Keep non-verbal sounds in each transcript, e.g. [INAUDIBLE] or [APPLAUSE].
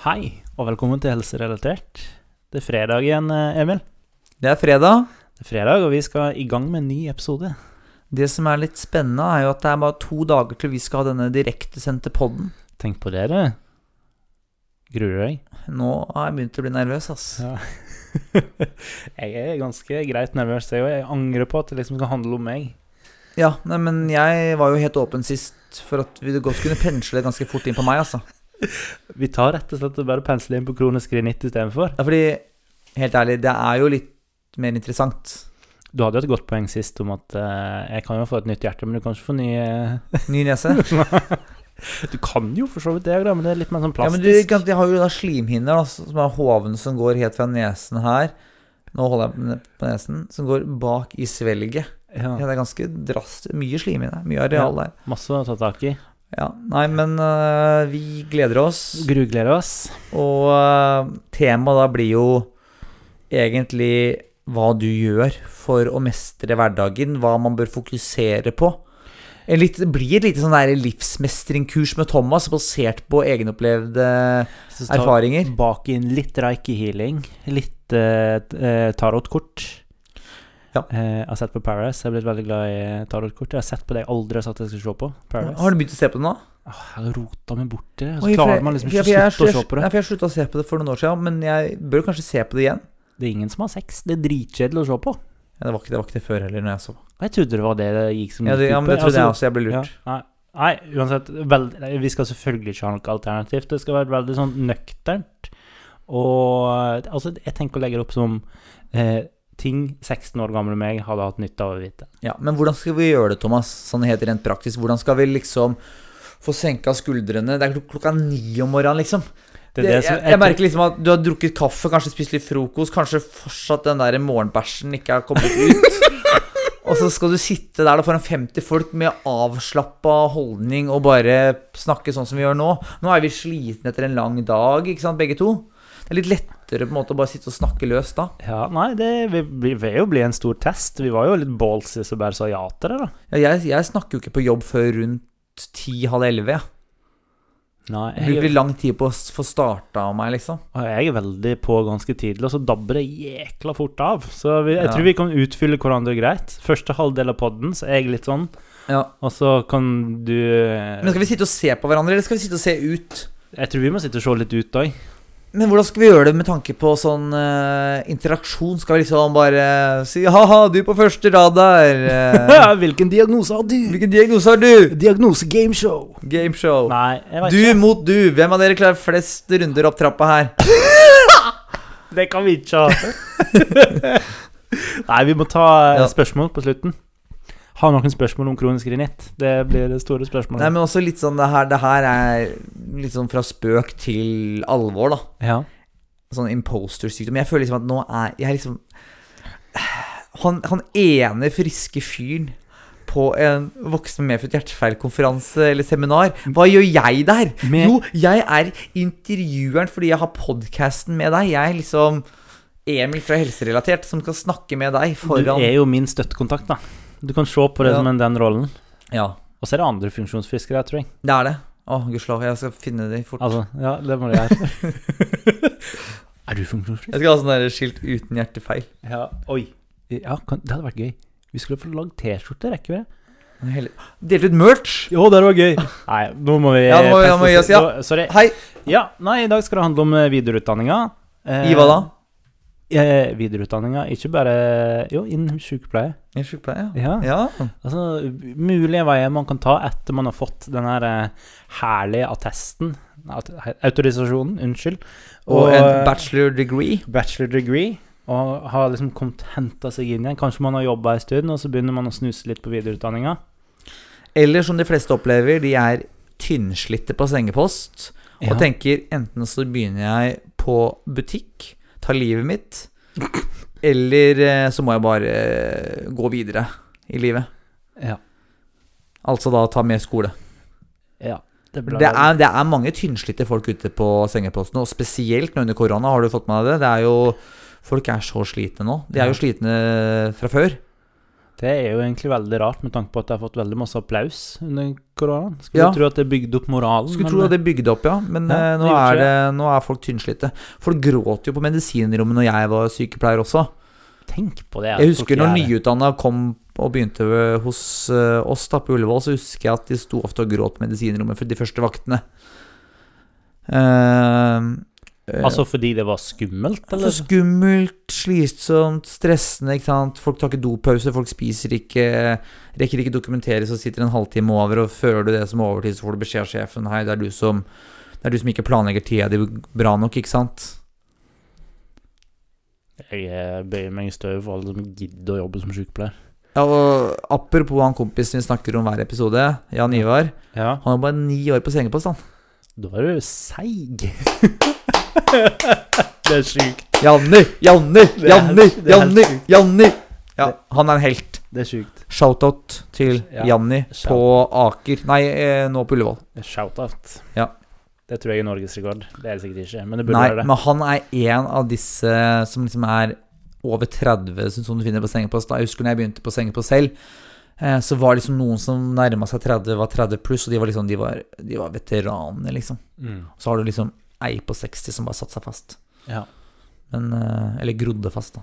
Hei, og velkommen til Helserelatert. Det er fredag igjen, eh, Emil. Det er fredag. Det er fredag, og vi skal i gang med en ny episode. Det som er litt spennende, er jo at det er bare to dager til vi skal ha denne direktesendte podden. Tenk på det, du. Gruer du deg? Nå har jeg begynt å bli nervøs, ass. Ja. [LAUGHS] jeg er ganske greit nervøs, jeg òg. Jeg angrer på at det liksom skal handle om meg. Ja, nei, men jeg var jo helt åpen sist for at vi godt kunne pensle ganske fort inn på meg, altså. Vi tar rett og slett og bare pensler inn på kronisk rinitt istedenfor. Ja, fordi, helt ærlig, det er jo litt mer interessant. Du hadde jo et godt poeng sist om at uh, jeg kan jo få et nytt hjerte, men du kan ikke få ny eh, Ny nese. [LAUGHS] Du kan jo for så vidt det, men det er litt mer sånn Ja, men du, plastisk. de har jo da slimhinner, da, som er hoven som går helt fra nesen her. Nå holder jeg på nesen. Som går bak i svelget. Ja, Ja, det er ganske drastisk. Mye slim i det. Mye areal der. masse å ta tak i. Ja, Nei, men uh, vi gleder oss. Grugleder oss. Og uh, temaet da blir jo egentlig hva du gjør for å mestre hverdagen. Hva man bør fokusere på. En litt, det blir et lite sånn livsmestringkurs med Thomas, basert på egenopplevde erfaringer. Bak inn litt reiki-healing, litt uh, tarotkort. Ja. Eh, jeg har sett på Paradise. Jeg er blitt veldig glad i tarotkort. Jeg har sett på det jeg aldri har sagt jeg skal se på. Paradise. Har du begynt å se på det nå? Jeg har rota meg bort i det, så Oi, klarer man liksom ikke å slutte å se på det. Nei, for jeg slutta å se på det for noen år siden, men jeg bør kanskje se på det igjen. Det er ingen som har sex. Det er dritkjedelig å se på. Ja, det, var ikke, det var ikke det før heller, når jeg så. Jeg trodde det var det det gikk som Ja, det, ja, men det trodde jeg også. Jeg ble lurt. Ja, nei, nei, uansett. Vel, vi skal selvfølgelig ikke ha noe alternativt. Det skal være veldig sånn nøkternt. Og altså, jeg tenker å legge det opp som eh, ting 16 år gamle meg hadde hatt nytte av å vite. Ja, Men hvordan skal vi gjøre det, Thomas? Sånn helt rent praktisk. Hvordan skal vi liksom få senka skuldrene? Det er klok klokka ni om morgenen, liksom. Det det som- jeg, jeg merker liksom at du har drukket kaffe, kanskje spist litt frokost, kanskje fortsatt den der morgenbæsjen ikke har kommet ut. [LAUGHS] Og så skal du sitte der foran 50 folk med avslappa holdning og bare snakke sånn som vi gjør nå. Nå er vi slitne etter en lang dag, ikke sant, begge to. Det er litt lettere på en måte å bare sitte og snakke løst da. Ja, nei, det vil, jo bli en stor test. Vi var jo litt ballsy som bare sa ja til det, da. Ja, jeg, jeg snakker jo ikke på jobb før rundt ti-halv elleve. Ja. Nei, Det bruker lang tid på å få starta av meg, liksom. jeg er veldig på ganske tidlig, og så dabber det jækla fort av. Så vi, jeg Ja. tror vi kan utfylle hverandre greit. Første halvdel av podden så er jeg litt sånn, Ja. og så kan du Men skal vi sitte og se på hverandre, eller skal vi sitte og se ut? Jeg tror vi må sitte og se litt ut òg. Men hvordan skal vi gjøre det med tanke på sånn uh, interaksjon? Skal vi liksom bare si 'ha-ha, du på første rad der'? [LAUGHS] Uh, Hvilken diagnose har du? Hvilken diagnose har du? Diagnose gameshow. Gameshow. Nei, jeg vet Du ikke. mot du. Hvem av dere klarer flest runder opp trappa her? [LAUGHS] Det kan vi ikke ha. [LAUGHS] Nei, vi må ta eh, Ja. spørsmål på slutten. Har noen spørsmål om kronisk rinitt? Det blir det store spørsmålet. Nei, men også litt sånn det her, det her er litt sånn fra spøk til alvor, da. Ja. Sånn imposter-sykdom. Jeg føler liksom at nå er jeg liksom Han, han ene friske fyren på en voksen med medfødt hjertefeilkonferanse eller seminar. Hva gjør jeg der? Med- Jo, jeg er intervjueren fordi jeg har podkasten med deg. Jeg er liksom Emil fra Helserelatert som skal snakke med deg Du er jo min støttekontakt, da. Du kan se på det som en den rollen. Ja, Og så er det andre funksjonsfiskere, tror jeg. det er det. Å, gudskjelov. Jeg skal finne de fort. Altså, ja, det må du gjøre. [LAUGHS] er du funksjonsfrisk? Jeg skal ha sånn der skilt uten hjertefeil. Ja. Oi. Ja, kan, det hadde vært gøy. Vi skulle få lagd T-skjorte, rekker vi det? Hele- Delt ut merch. Jo, det var gøy. Nei, nå må vi Ja, nå må vi- nå må vi oss, ja. Sorry. Hei. Ja, nei, i dag skal det handle om eh, videreutdanninga. Eh, I hva da? Eh, videreutdanninga, ikke bare Jo, innen sykepleie. I sykepleie? Ja. Ja. Altså, mulige veier man kan ta etter man har fått den her eh, herlige attesten Autorisasjonen, unnskyld. Og en bachelor degree. bachelor degree. Og har liksom kommet henta seg inn igjen. Kanskje man har jobba en stund, og så begynner man å snuse litt på videreutdanninga. Eller som de fleste opplever, de er tynnslitte på sengepost. Og Ja. tenker enten så begynner jeg på butikk, tar livet mitt, eller eh, så må jeg bare eh, gå videre i livet. Ja. Altså da ta med skole. ja. Det, Det er, det er mange tynnslitte folk ute på sengepostene, og spesielt nå under korona. Har du fått med deg det? Det er jo Folk er så slitne nå. De er jo slitne fra før. Det er jo egentlig veldig rart, med tanke på at jeg har fått veldig masse applaus under koronaen. Skulle Ja. tro at det bygde opp moralen. Skulle tro at det bygde opp, ja. Men Ja, eh, nå, er det, nå er folk tynnslitte. Folk gråt jo på medisinrommet når jeg var sykepleier også. tenk på det. Jeg husker når nyutdanna kom og begynte hos eh, oss da på Ullevål, så husker jeg at de sto ofte og gråt på medisinrommet for de første vaktene. Eh, Altså fordi det var skummelt, Eller? Altså skummelt, slitsomt, stressende. ikke sant? Folk tar ikke dopause, folk spiser ikke, rekker ikke dokumentere, så sitter en halvtime over, og føler du det som overtid, så får du beskjed av sjefen Hei, det er du som, er du som ikke planlegger tida di bra nok, ikke sant? Jeg eh, bøyer meg i støvet for alle som gidder å jobbe som sykepleier. Ja, og Apropos han kompisen vi snakker om hver episode, Jan Ivar. Ja, Han har bare ni år på sengepost, han. da er du seig. [LAUGHS] [LAUGHS] det er sjukt. Janni, Janni, Janni, Janni. Janni! Ja, han er en helt. Det er sjukt. Shout-out til Ja. Janni på Aker. Nei, eh, nå på Ullevål. Shout-out. Ja. Det tror jeg er norgesrekord. Det er det sikkert ikke, men det burde Nei, være det. men han er en av disse som liksom er over 30, som som du finner på sengepost. Da. Jeg husker når jeg begynte på sengepost selv, eh, så var det liksom noen som nærma seg 30, var 30 pluss, og de var liksom De var, de var veteraner, liksom. Mm. Så har du liksom ei på 60 som bare satte seg fast. Ja. Men, eh, eller grodde fast, da.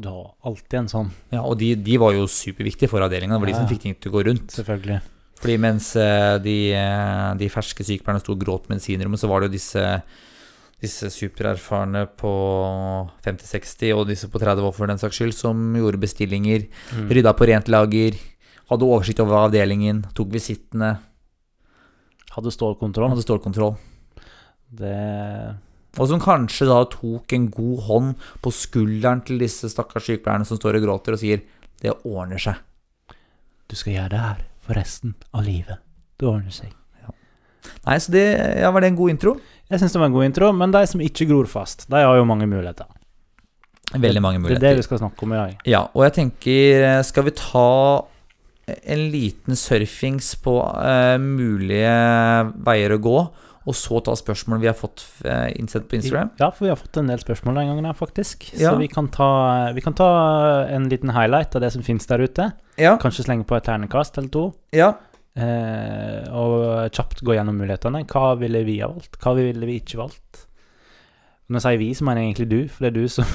Du har alltid en sånn, Ja, og de, de var jo superviktige for avdelinga. Det var de som fikk ting til å gå rundt. selvfølgelig. Fordi mens eh, de, eh, de ferske sykepleierne sto og gråt på medisinrommet, så var det jo disse, disse supererfarne på 50-60 og disse på 30 år for den saks skyld, som gjorde bestillinger, Mm. rydda på rent lager, hadde oversikt over avdelingen, tok visittene, Hadde stålkontroll. hadde stålkontroll. Det Og som kanskje da tok en god hånd på skulderen til disse stakkars sykepleierne som står og gråter og sier 'det ordner seg'. Du skal gjøre det her for resten av livet. Det ordner seg. Nei, så det ja, var det en god intro. Jeg syns det var en god intro, men de som ikke gror fast, de har jo mange muligheter. Veldig mange muligheter. Det er det vi skal snakke om i dag. Ja, og jeg tenker Skal vi ta en liten surfings på uh, mulige veier å gå, og så ta spørsmål vi har fått uh, innsendt på Instagram? Ja, for vi har fått en del spørsmål den gangen her, faktisk. Ja. Så vi kan, ta, vi kan ta en liten highlight av det som finnes der ute. Ja. Kanskje slenge på et ternekast eller to. ja. Eh, og kjapt gå gjennom mulighetene. Hva ville vi ha valgt? Hva ville vi ikke valgt? Når jeg sier vi, så mener jeg egentlig du, for det er du som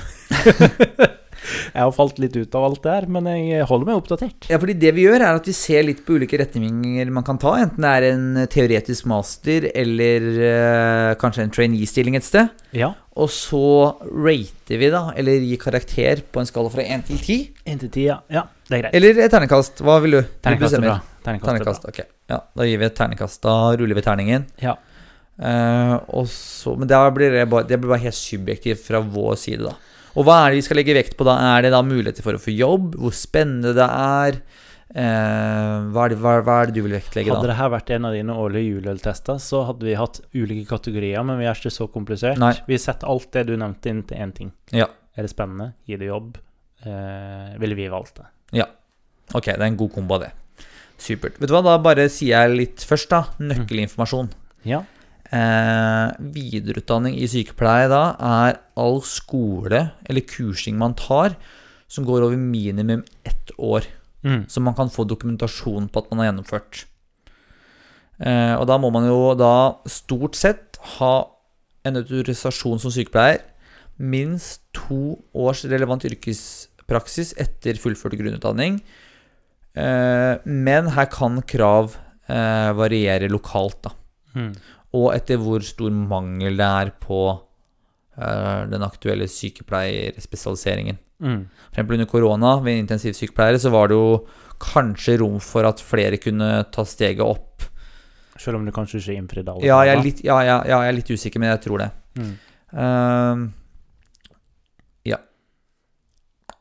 [LAUGHS] Jeg har falt litt ut av alt det her, men jeg holder meg oppdatert. Ja, fordi det vi gjør, er at vi ser litt på ulike retninger man kan ta. Enten det er en teoretisk master eller eh, kanskje en trainee-stilling et sted. Ja. Og så rater vi, da, eller gir karakter på en skala fra 1 til 10. 1 til 10, ja. ja. Det er greit. Eller et ternekast. Hva vil du? Ternekast er bra. Ternekast er bra. Ternekast, ok. Ja, da gir vi et ternekast. Da ruller vi terningen. Ja. Uh, og så, men det blir bare, det blir bare helt subjektivt fra vår side, da. Og hva er det vi skal legge vekt på da? Er det da muligheter for å få jobb? Hvor spennende det er? Eh, hva, er det, hva, hva er det du vil vektlegge da? Hadde dette vært en av dine årlige juleøltester, så hadde vi hatt ulike kategorier, men vi er ikke så komplisert. Nei. Vi setter alt det du nevnte, inn til én ting. Ja. Er det spennende? Gir det jobb? Eh, ville vi valgt det? Ja. Ok, det er en god kombo av det. Supert. Vet du hva, da bare sier jeg litt først, da. Nøkkelinformasjon. Ja. Eh, videreutdanning i sykepleie da er all skole eller kursing man tar som går over minimum ett år. Mm. Så man kan få dokumentasjon på at man har gjennomført. Eh, og da må man jo da stort sett ha en autorisasjon som sykepleier. Minst to års relevant yrkespraksis etter fullført grunnutdanning. Eh, men her kan krav eh, variere lokalt, da. Mm. Og etter hvor stor mangel det er på uh, den aktuelle sykepleierspesialiseringen. Mm. For eksempel under korona, ved intensivsykepleiere, så var det jo kanskje rom for at flere kunne ta steget opp. Selv om du kanskje ikke innfridde alle Ja, jeg er litt, ja, ja, ja, jeg er litt usikker, men jeg tror det. Mm. Uh, ja.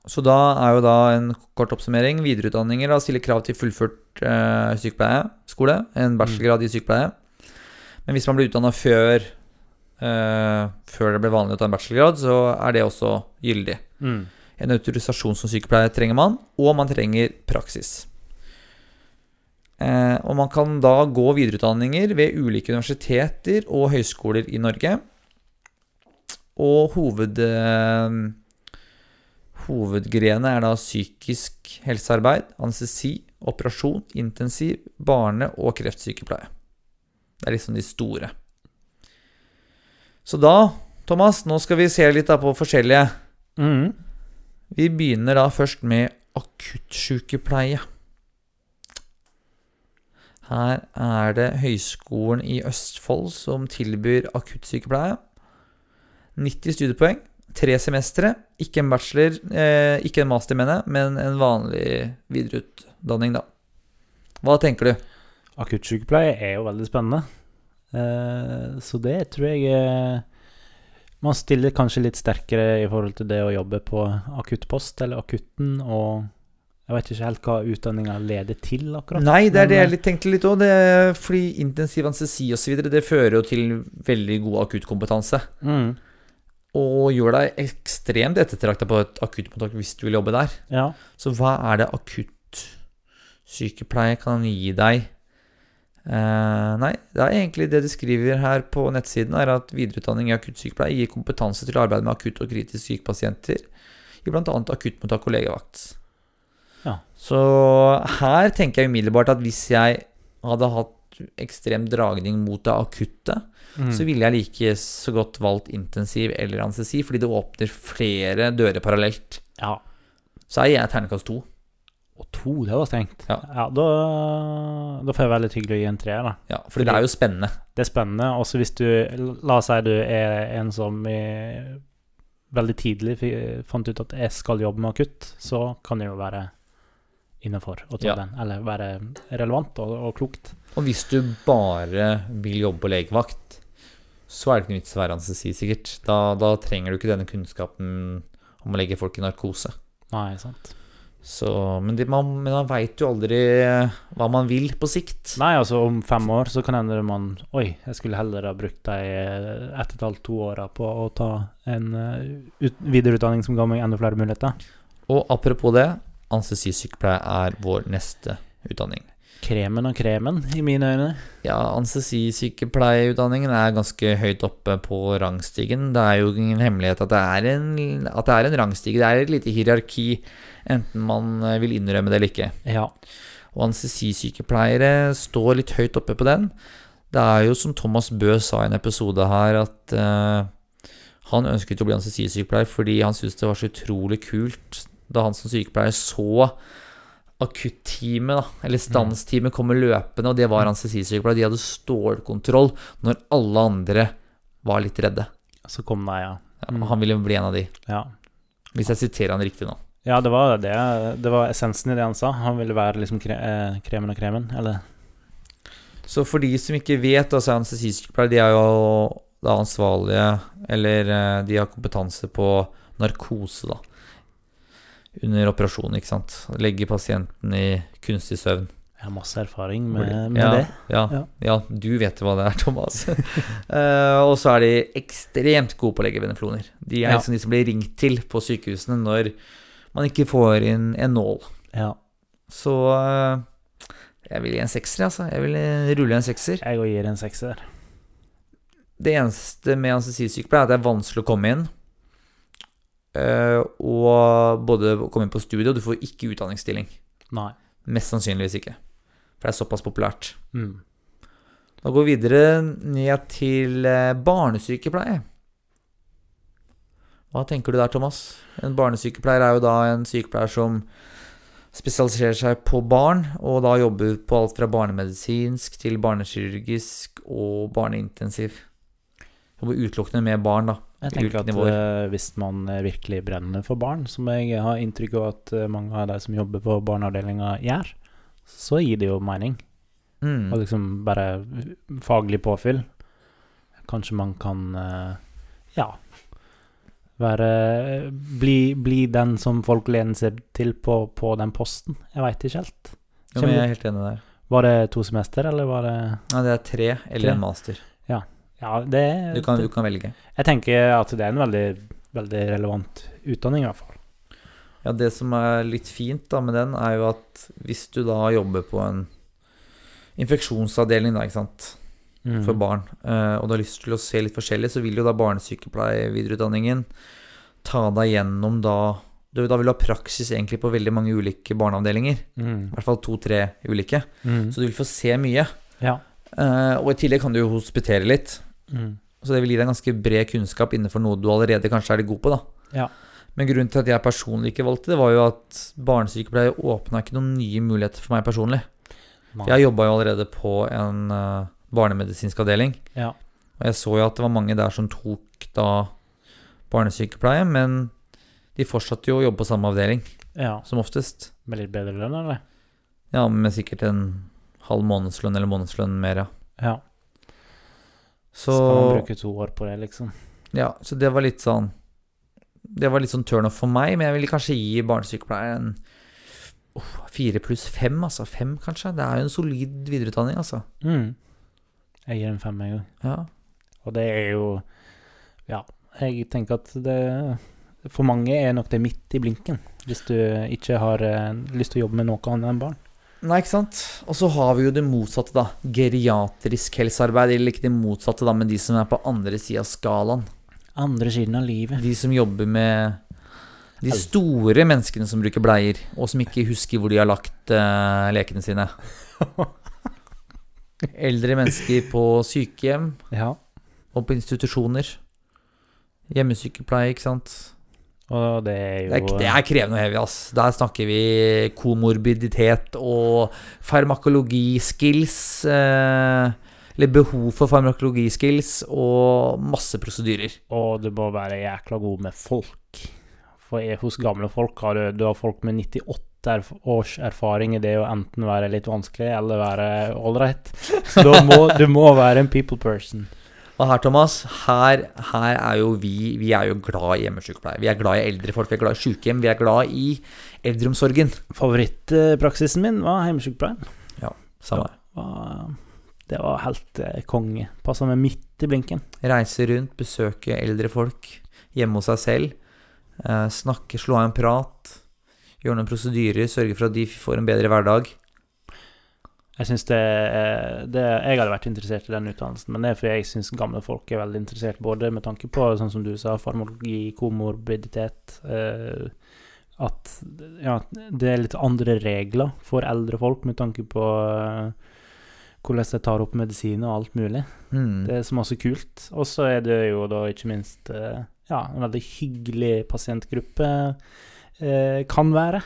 Så da er jo da en kort oppsummering. Videreutdanninger da stiller krav til fullført uh, sykepleieskole. En bachelorgrad i sykepleie. Men hvis man blir utdanna før uh, Før det ble vanlig å ta en bachelorgrad, så er det også gyldig. Mm. En autorisasjon som sykepleier trenger man, og man trenger praksis. Uh, og man kan da gå videreutdanninger ved ulike universiteter og høyskoler i Norge. Og hoved, uh, Hovedgrenet er da psykisk helsearbeid, anestesi, operasjon, intensiv, barne- og kreftsykepleie. Det er liksom de store. Så da, Thomas, nå skal vi se litt på forskjellige. Mm. Vi begynner da først med akuttsykepleie. Her er det Høgskolen i Østfold som tilbyr akuttsykepleie. 90 studiepoeng, tre semestre. Ikke en bachelor, eh, ikke en master, mener jeg, men en vanlig videreutdanning, da. Hva tenker du? Akuttsykepleie er jo veldig spennende. Eh, så det tror jeg eh, Man stiller kanskje litt sterkere i forhold til det å jobbe på akuttpost eller akutten, og jeg vet ikke helt hva utdanninga leder til, akkurat. Nei, det er det jeg tenkte litt òg. Fordi intensiv anestesi osv. det fører jo til veldig god akuttkompetanse. Mm, Og gjør deg ekstremt ettertrakta på et akuttmottak hvis du vil jobbe der. ja. Så hva er det akuttsykepleie kan gi deg? Eh, nei, det er egentlig det de skriver her på nettsiden, er at videreutdanning i akuttsykepleie gir kompetanse til å arbeide med akutt og kritisk syke pasienter i bl.a. akuttmottak og legevakt. Ja. Så her tenker jeg umiddelbart at hvis jeg hadde hatt ekstrem dragning mot det akutte, Mm. så ville jeg like så godt valgt intensiv eller anestesi, fordi det åpner flere dører parallelt. ja. Så er jeg ternekast to. Og to, det var strengt. Ja. da, da får jeg litt hyggelig å gi en treer, da. Ja, fordi det er jo spennende. Det er spennende. Også hvis du La oss si du er en som i, veldig tidlig fant ut at jeg skal jobbe med akutt, så kan det jo være innafor å ta Ja. den. Eller være relevant og, og klokt. Og hvis du bare vil jobbe på legevakt, så er det ikke noe vits i å være anestesi, sikkert. Da, da trenger du ikke denne kunnskapen om å legge folk i narkose. Nei, sant. Så, men, det, man, men man veit jo aldri hva man vil på sikt. Nei, altså om fem år så kan hende man Oi, jeg skulle heller ha brukt de ett og et halvt, to åra på å ta en eh, ut, videreutdanning som ga meg enda flere muligheter. Og apropos det, anestesisykepleie er vår neste utdanning. Kremen og kremen, i mine øyne. Ja, anestesisykepleierutdanningen er ganske høyt oppe på rangstigen. Det er jo ingen hemmelighet at det er en, at det er en rangstige. Det er et lite hierarki, enten man eh, vil innrømme det eller ikke. Ja. Og anestesisykepleiere står litt høyt oppe på den. Det er jo som Thomas Bø sa i en episode her, at uh, han ønsket å bli anestesisykepleier fordi han syntes det var så utrolig kult da han som sykepleier så akutteamet, eller stansteamet, kommer løpende, og det var anestesisykepleier. De hadde stålkontroll når alle andre var litt redde. Så kom nei, ja. Ja, Mm. Han ville bli en av de, ja. hvis jeg siterer han riktig nå. Ja, det var det. Det var essensen i det han sa. Han ville være liksom kre eh, kremen og kremen, eller Så for de som ikke vet, altså anestesisykepleiere, de er jo da ansvarlige, eller eh, de har kompetanse på narkose, da. Under operasjonen, ikke sant. Legge pasienten i kunstig søvn. Jeg har masse erfaring med, med ja, det. Ja, Ja. ja, du vet hva det er, [LAUGHS] Thomas. uh, og så er de ekstremt gode på å legge venefloner. De er liksom de som blir ringt til på sykehusene når man ikke får inn en nål. Ja. Så uh, jeg vil gi en sekser, altså. Jeg vil eh, rulle en sekser. Jeg òg gir en sekser. Det eneste med anestesisykepleie er at det er vanskelig å komme inn. Eh, og både komme inn på studiet, og du får ikke utdanningsstilling. Nei. Mest sannsynligvis ikke. For det er såpass populært. Mm. Da går vi videre ned til eh, barnesykepleie. Hva tenker du der, Thomas? En barnesykepleier er jo da en sykepleier som spesialiserer seg på barn, og da jobber på alt fra barnemedisinsk til barnekirurgisk og barneintensiv. Jobber utelukkende med barn, da. Jeg tenker at nivåer. eh, hvis man eh, virkelig brenner for barn, som jeg har inntrykk av at eh, mange av de som jobber på barneavdelinga gjør, så gir det jo mening. Mm. Og liksom bare faglig påfyll. Kanskje man kan ja være bli, bli den som folk lener seg til på, på den posten. Jeg veit ikke helt. Jo, men jeg er helt enig der. Var det to semester, eller var det Ja, det er tre eller Tre. en master. Ja, det Du kan, du kan velge. Jeg tenker at det er en veldig, veldig relevant utdanning, i hvert fall. Ja, det som er litt fint da med den, er jo at hvis du da jobber på en infeksjonsavdeling, da, ikke sant, Mm. for barn, eh, og du har lyst til å se litt forskjellig, så vil jo da barnesykepleiervidereutdanningen ta deg gjennom da du, da vil du ha praksis egentlig på veldig mange ulike barneavdelinger. Mm. I hvert fall to-tre ulike. Mm. Så du vil få se mye. Ja. Uh, og i tillegg kan du jo hospitere litt. Mm. Så det vil gi deg ganske bred kunnskap innenfor noe du allerede kanskje er god på. da. Ja. Men grunnen til at jeg personlig ikke valgte det, var jo at barnesykepleie åpna ikke noen nye muligheter for meg personlig. For jeg jobba jo allerede på en uh, barnemedisinsk avdeling. Ja. Og jeg så jo at det var mange der som tok da barnesykepleie, men de fortsatte jo å jobbe på samme avdeling, ja. som oftest. Med litt bedre lønn, eller? Ja, med sikkert en halv månedslønn eller månedslønn mer, ja. Ja. Så, Skal man bruke to år på det, liksom? ja, så det var litt sånn Det var litt sånn turnoff for meg, men jeg ville kanskje gi barnesykepleieren oh, fire pluss fem, altså. Fem, kanskje. Det er jo en solid videreutdanning, altså. Mm. Jeg gir en fem, jeg òg. Ja. Og det er jo Ja, jeg tenker at det For mange er nok det midt i blinken, hvis du ikke har eh, lyst til å jobbe med noe annet enn barn. Nei, ikke sant. Og så har vi jo det motsatte, da. Geriatrisk helsearbeid. Eller ikke det motsatte, da, men de som er på andre sida av skalaen. Andre siden av livet. De som jobber med de store menneskene som bruker bleier, og som ikke husker hvor de har lagt uh, lekene sine. [LAUGHS] Eldre mennesker på sykehjem Ja. og på institusjoner. Hjemmesykepleie, ikke sant. Og det er jo Det er, det er krevende heavy, ass. Der snakker vi komorbiditet og farmakologiskills. Eh, eller behov for farmakologiskills og masse prosedyrer. Og du må være jækla god med folk. For jeg, hos gamle folk har du, du har folk med 98 års erfaring i det å enten være litt vanskelig eller være ålreit. Så da må, du må være en people person. Og her, Thomas, her, her er jo vi Vi er jo glad i hjemmesykepleie. Vi er glad i eldre folk, vi er glad i sykehjem, vi er glad i eldreomsorgen. Favorittpraksisen min var hjemmesykepleien. Ja, Samme. Var, det var helt eh, konge. Passa meg midt i blinken. Reise rundt, besøke eldre folk hjemme hos seg selv. Eh, snakke, slå av en prat. Gjøre noen prosedyrer, sørge for at de får en bedre hverdag. Jeg synes det, det Jeg hadde vært interessert i den utdannelsen, men det er fordi jeg syns gamle folk er veldig interessert, både med tanke på, sånn som du sa, farmologi, komorbiditet eh, At ja, det er litt andre regler for eldre folk med tanke på eh, hvordan de tar opp medisin og alt mulig. Mm. Det er så masse kult. Og så er det jo da ikke minst eh, ja, en veldig hyggelig pasientgruppe eh, kan være.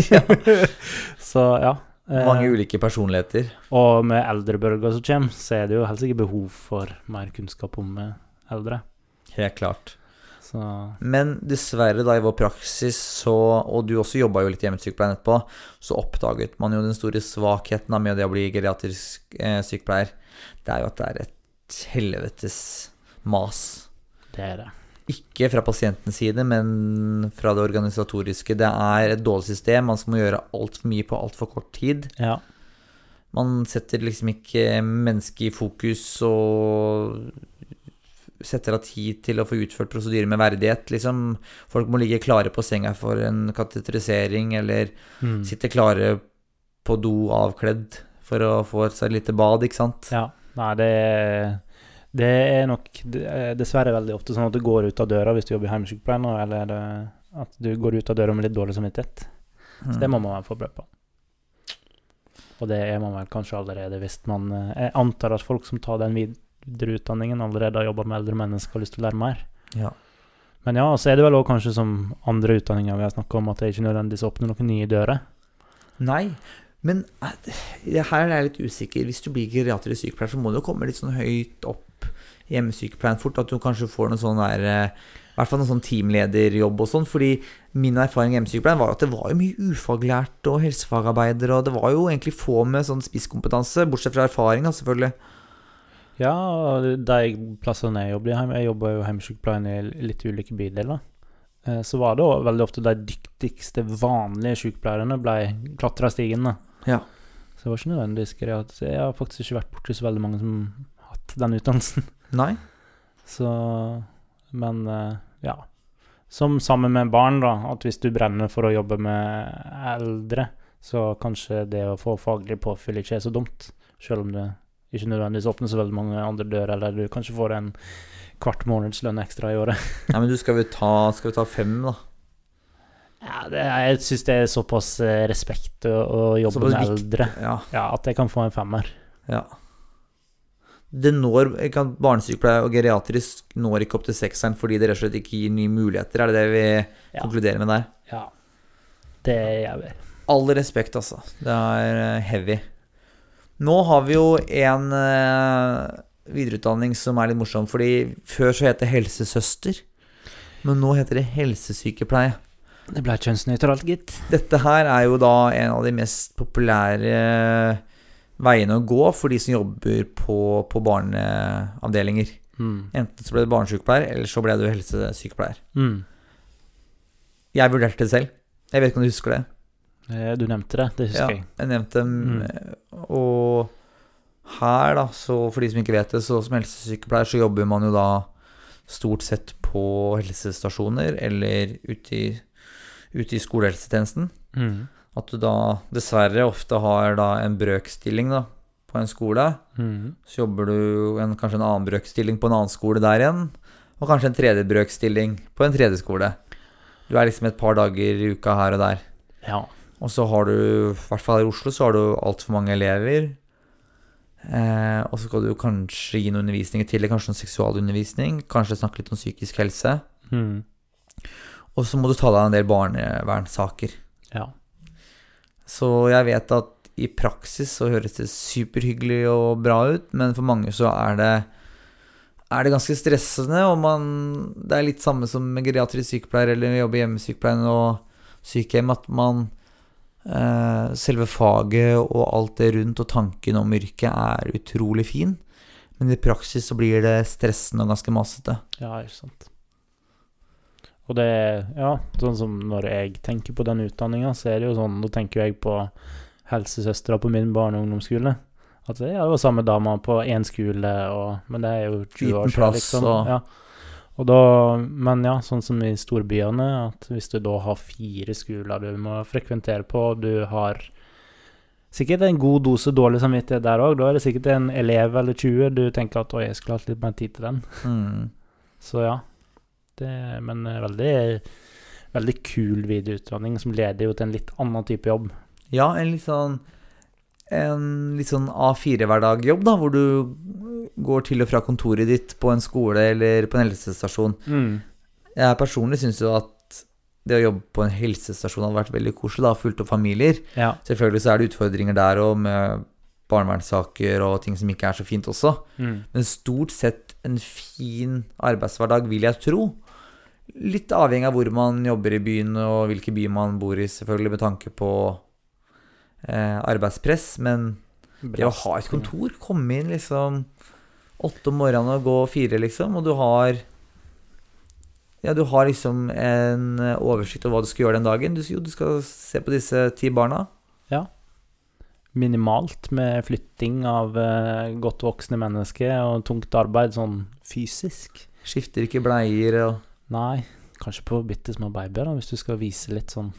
[LAUGHS] [LAUGHS] Så ja. Eh, Mange ulike personligheter. og med eldrebølger som kommer, så er det jo helt sikkert behov for mer kunnskap om eh, eldre. Helt klart. Så Men dessverre, da i vår praksis, så, og du også jobba jo litt i hjemmesykepleien etterpå, så oppdaget man jo den store svakheten med det å bli geriatrisk eh, sykepleier. Det er jo at det er et helvetes mas. det er det. Ikke fra pasientens side, men fra det organisatoriske. Det er et dårlig system. Man skal må gjøre altfor mye på altfor kort tid. Ja. Man setter liksom ikke mennesket i fokus og setter av tid til å få utført prosedyrer med verdighet. Liksom, folk må ligge klare på senga for en kateterisering, eller Mm. sitte klare på do avkledd for å få seg et lite bad, ikke sant? ja. Nei, det det er nok er dessverre veldig ofte sånn at du går ut av døra hvis du jobber i hjemmesykepleien, eller er at du går ut av døra med litt dårlig samvittighet. Så det må man være forberedt på. Og det er man vel kanskje allerede hvis man eh, Jeg antar at folk som tar den videreutdanningen, allerede har jobba med eldre mennesker og har lyst til å lære mer. Ja. Men ja, så er det vel òg kanskje som andre utdanninger vi har snakka om, at det ikke nødvendigvis åpner noen nye dører. Nei, men eh, her er jeg litt usikker. Hvis du blir geriatrisk sykepleier, så må du jo komme litt sånn høyt opp i hjemmesykepleien fort. At du kanskje får noe sånn der eh, I hvert fall noen sånn teamlederjobb og sånn. Fordi min erfaring i hjemmesykepleien var at det var jo mye ufaglært og helsefagarbeidere, og det var jo egentlig få med sånn spisskompetanse, bortsett fra erfaring, selvfølgelig. Ja, og de plassene jeg jobbet i, jeg jobber jo hjemmesykepleien i litt ulike bydeler, eh, så var det jo veldig ofte de dyktigste vanlige sykepleierne ble klatra stigen. Ja. Så det var ikke nødvendigvis greit. Jeg har faktisk ikke vært borti så veldig mange som har hatt den utdannelsen. Nei? Så Men eh, ja. Som sammen med barn, da. At hvis du brenner for å jobbe med eldre, så kanskje det å få faglig påfyll ikke er så dumt. Selv om det ikke nødvendigvis åpner så veldig mange andre dører, eller du kanskje får en kvart månedslønn ekstra i året. Nei, men du skal vi ta, skal vi ta fem, da? Ja, det, jeg syns det er såpass eh, respekt å, å jobbe Såpass med eldre. Ja. Ja, at jeg kan få en femmer. ja. Det når kan, Barnesykepleie og geriatrisk når ikke opp til sekseren fordi det rett og slett ikke gir nye muligheter. Er det det vi Ja. konkluderer med der? Ja. Det gjør vi. All respekt, altså. Det er eh, heavy. Nå har vi jo en eh, videreutdanning som er litt morsom, fordi før så het det helsesøster, men nå heter det helsesykepleie. Det ble kjønnsnøytralt, gitt. Dette her er jo da en av de mest populære veiene å gå for de som jobber på, på barneavdelinger. Mm. Enten så ble det barnesykepleier, eller så ble du helsesykepleier. Mm. Jeg vurderte det selv. Jeg vet ikke om du husker det? Eh, Du nevnte det, det husker Ja, jeg. jeg nevnte. Mm. Og her, da, så for de som ikke vet det, så som helsesykepleier så jobber man jo da stort sett på helsestasjoner eller ute i, ute i skolehelsetjenesten. Mm. At du da dessverre ofte har da en brøkstilling da, på en skole. Mm. Så jobber du en, kanskje en annen brøkstilling på en annen skole der igjen. Og kanskje en tredje brøkstilling på en tredje skole. Du er liksom et par dager i uka her og der. Ja. Og så har du, i hvert fall her i Oslo, så har du altfor mange elever. Eh, og så skal du kanskje gi noe undervisning i tillegg, kanskje noe seksualundervisning. Kanskje snakke litt om psykisk helse. Mm. Og så må du ta deg en del barnevernssaker. ja. Så jeg vet at i praksis så høres det superhyggelig og bra ut, men for mange så er det er det ganske stressende, og man Det er litt samme som med geriatrisk sykepleier eller jobbe i hjemmesykepleien og sykehjem, at man eh, Selve faget og alt det rundt og tanken om yrket er utrolig fin, men i praksis så blir det stressende og ganske masete. Ja, ikke sant. Og det Ja, sånn som når jeg tenker på den utdanninga, så er det jo sånn Da tenker jeg på helsesøstera på min barne- og ungdomsskole. At det, ja, det var samme dama på én skole, og, men det er jo 20 år siden, liksom. og- Ja. Og da, men ja, sånn som i storbyene, at hvis du da har fire skoler du må frekventere på, og du har sikkert en god dose dårlig samvittighet der òg, da er det sikkert en elev eller 20 du tenker at oi, jeg skulle hatt litt mer tid til den. Mm. Så ja. Det, men eh, veldig, veldig kul videoutdanning som leder jo til en litt annen type jobb. Ja, en litt sånn En litt sånn A4-hverdag-jobb, da, hvor du går til og fra kontoret ditt på en skole eller på en helsestasjon. Jeg personlig syns jo at det å jobbe på en helsestasjon hadde vært veldig koselig, da, fulgt opp familier. Ja. Selvfølgelig så er det utfordringer der òg, med barnevernssaker og ting som ikke er så fint også. Mm. Men stort sett en fin arbeidshverdag, vil jeg tro. Litt avhengig av hvor man jobber i byen og hvilken by man bor i, selvfølgelig med tanke på eh, arbeidspress. Men det å ha et kontor, komme inn liksom åtte om morgenen og gå fire, liksom, og du har Ja, du har liksom en oversikt over hva du skal gjøre den dagen. Du, jo, du skal se på disse ti barna. Ja. Minimalt med flytting av eh, godt voksne mennesker og tungt arbeid sånn fysisk. Skifter ikke bleier og Nei, kanskje på bitte små babyer, da, hvis du skal vise litt sånn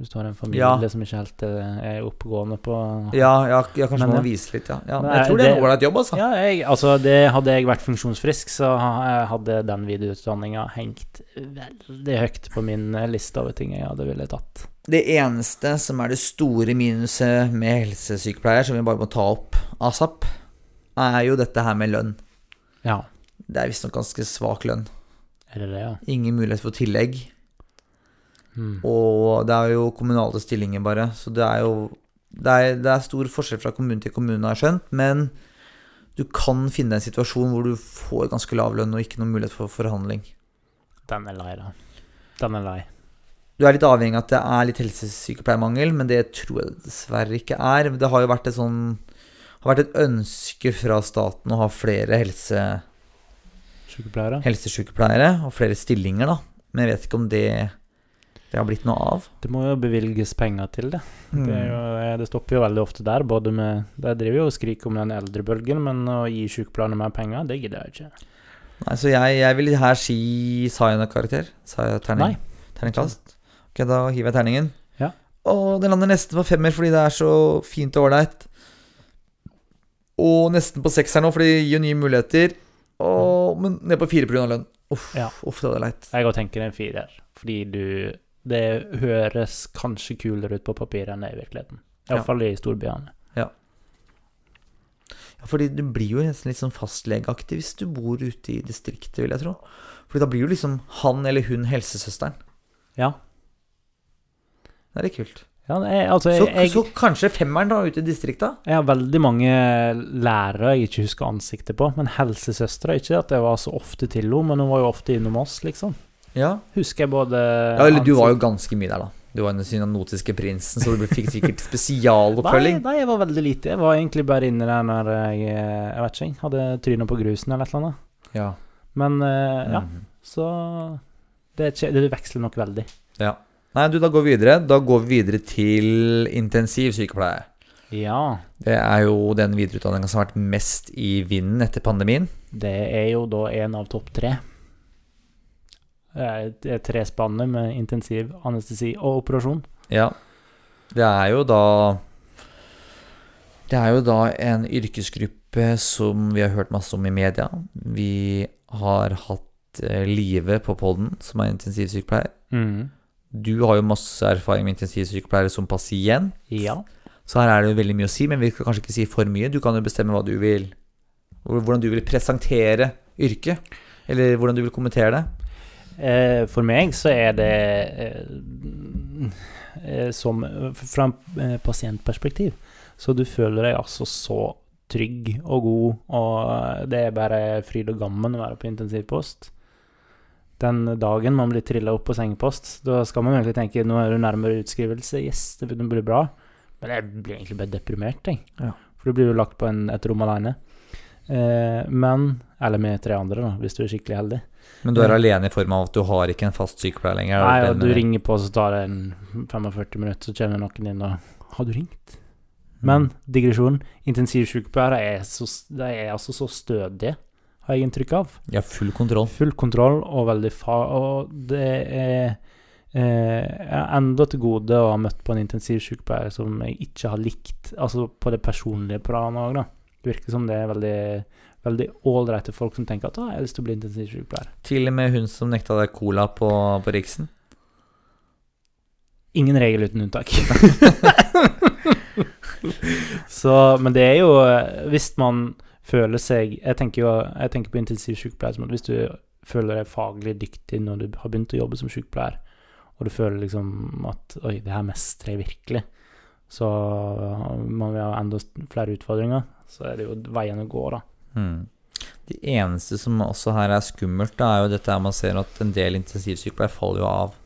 Hvis du har en familie Ja. som ikke helt eh, er oppegående på Ja, ja, ja kanskje Men, man må vise litt, ja. ja. Men Nei, jeg tror det er det- en ålreit jobb, altså. Ja, jeg, altså det, hadde jeg vært funksjonsfrisk, så ha- hadde den videreutdanninga hengt veldig høyt på min eh, liste over ting jeg hadde ville tatt. Det eneste som er det store minuset med helsesykepleier, som vi bare må ta opp asap, er jo dette her med lønn. Ja, Det er visstnok ganske svak lønn. Er det det, ja? Ingen mulighet for tillegg. Mm. Og det er jo kommunale stillinger, bare. Så det er jo det er, det er stor forskjell fra kommune til kommune, har jeg skjønt. Men du kan finne en situasjon hvor du får ganske lav lønn og ikke noen mulighet for forhandling. Den er lei, da. Den er lei. Du er litt avhengig av at det er litt helsesykepleiermangel, men det tror jeg dessverre ikke er. Det har jo vært et sånn har vært et ønske fra staten å ha flere helse, Sykepleiere. helsesykepleiere og flere stillinger, da. Men jeg vet ikke om det, det har blitt noe av. Det må jo bevilges penger til det. Det, er jo, Mm. eh, det stopper jo veldig ofte der. Både med De driver jo og skriker om den eldrebølgen, men å gi sykepleierne mer penger, det gidder jeg ikke. Nei, så jeg, jeg vil her si Sa jeg noe karakter? Sa jeg terning? Nei. Terningkast? Ok, da hiver jeg terningen. Ja. Og den lander nesten på femmer fordi det er så fint og ålreit. Og nesten på sekser nå, fordi det gir jo nye muligheter. Og, men ned på fire pga. lønn. Uff, Ja. uff, det var leit. Jeg òg tenker en firer, fordi du det høres kanskje kulere ut på papiret enn det er i virkeligheten. Iallfall fall i storbyene. Ja, fordi du blir jo nesten litt sånn fastlegeaktig hvis du bor ute i distriktet, vil jeg tro. Fordi da blir jo liksom han eller hun helsesøsteren. Ja. Det er litt kult. Ja, er, altså, Så, jeg, så kanskje femmeren da ute i distrikta? jeg har veldig mange lærere jeg ikke husker ansiktet på, men helsesøstre Ikke at jeg var så ofte til henne, men hun var jo ofte innom oss, liksom. Ja. Husker jeg både ja. Eller du var jo ganske mye der, da. Du var den synanotiske prinsen, så du fikk sikkert spesialoppfølging. [LAUGHS] Nei, nei, jeg var veldig lite. Jeg var egentlig bare inne der når jeg Jeg vet ikke, hadde trynet på grusen eller et eller annet. Ja. Men eh, ja, Mhm. så det, det veksler nok veldig. ja. Nei, du, da går vi videre. Da går vi videre til intensivsykepleie. Ja. Det er jo den videreutdanninga som har vært mest i vinden etter pandemien. Det er jo da en av topp tre. Eh, Det er tre spanner med intensiv anestesi og operasjon. Ja. Det er jo da Det er jo da en yrkesgruppe som vi har hørt masse om i media. Vi har hatt eh, Live på podden, som er intensivsykepleier. Mhm. Du har jo masse erfaring med intensivsykepleiere som pasient. Ja. Så her er det jo veldig mye å si, men vi skal kanskje ikke si for mye. Du kan jo bestemme hva du vil Hvordan du vil presentere yrket. Eller hvordan du vil kommentere det. Eh, For meg så er det eh, eh, som Fra en pasientperspektiv så du føler deg altså så trygg og god, og det er bare fryd og gammen å være på intensivpost. Den dagen man blir trilla opp på sengepost, da skal man egentlig tenke nå er du nærmere utskrivelse. Yes, det blir bra. Men jeg blir egentlig bare deprimert, jeg. Ja. For du blir jo lagt på en, et rom alene. Eh, men Eller med tre andre, da, hvis du er skikkelig heldig. Men du er Ja. alene i form av at du har ikke en fast sykepleier lenger. Nei, og du ringer på, så tar det en 45 minutter, så kommer noen inn og Har du ringt? Men digresjon. Intensivsykepleiere er, så- er altså så stødige, har jeg inntrykk av. Ja, full kontroll. Full kontroll og veldig fa... Og det er eh, Jeg har enda til gode å ha møtt på en intensivsykepleier som jeg ikke har likt, altså på det personlige planet òg, da. Det virker som det er veldig Veldig ålreite folk som tenker at «Å, jeg har lyst til å bli intensivsykepleier. Til og med hun som nekta deg cola på, på Riksen. Ingen regel uten unntak. [LAUGHS] [LAUGHS] så, men det er jo eh, Hvis man føler seg Jeg tenker jo jeg tenker på intensivsykepleier som at hvis du føler deg faglig dyktig når du har begynt å jobbe som sykepleier, og du føler liksom at Oi, det her mestrer jeg virkelig. Så man vil ha enda flere utfordringer. Så er det jo veien å gå, da. Mm. Det eneste som også her er skummelt, da, er jo dette her man ser at en del intensivsykepleiere faller jo av.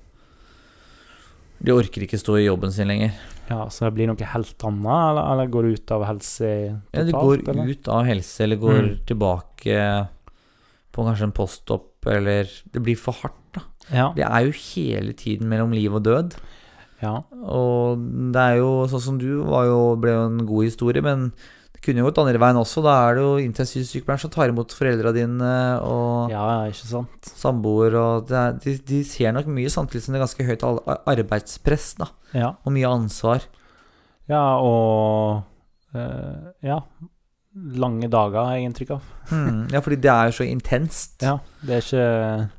De orker ikke stå i jobben sin lenger. Ja, Så det blir noe helt annet, eller, eller går ut av helse totalt? Ja, de går eller? ut av helse, eller går Mm. tilbake på kanskje en postopp, eller Det blir for hardt, da. Ja. Det er jo hele tiden mellom liv og død. ja. Og det er jo sånn som du var jo, ble jo en god historie, men det kunne jo gått andre veien også. Da er det jo intensivsykepleieren som tar imot foreldra dine og ja, ikke sant? samboer, og det er, de, de ser nok mye samtidig som det er ganske høyt arbeidspress, da, Ja. og mye ansvar. Ja, og øh, Ja. Lange dager, har jeg inntrykk av. [LAUGHS] Mm, Ja, fordi det er jo så intenst. Ja, det er ikke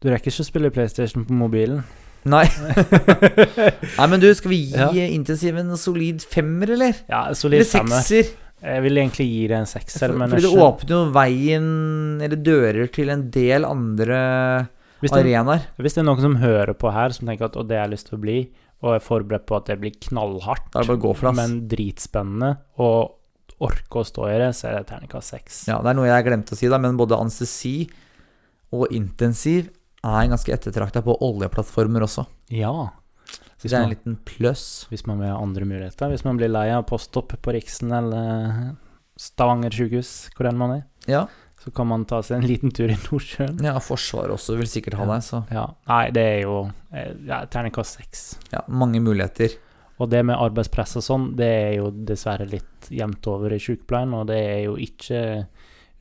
Du rekker ikke å spille PlayStation på mobilen. Nei. [LAUGHS] Nei, men du, skal vi gi Ja. intensiv en solid femmer, eller? Ja, Eller solid femmer. sekser? Jeg vil egentlig gi det en sekser, For, fordi det åpner jo veien, eller dører, til en del andre hvis, det, arenaer. hvis det er noen som hører på her, som tenker at «Å, det har jeg lyst til å bli, og er forberedt på at det blir knallhardt, det, men dritspennende, og orke å stå i det, så er det terningkast seks. Ja, det er noe jeg glemte å si, da, men både anestesi og intensiv er ganske ettertrakta på oljeplattformer også. Ja. Så det er en liten pluss. hvis man vil ha andre muligheter. Hvis man blir lei av poststopp på Riksen eller Stavanger sykehus, hvor enn man er, Ja. så kan man ta seg en liten tur i Nordsjøen. ja, Forsvaret også vil sikkert ha deg, så Ja. Nei, det er jo eh, ja, terningkast seks. ja, mange muligheter. Og det med arbeidspress og sånn, det er jo dessverre litt jevnt over i sykepleien, og det er jo ikke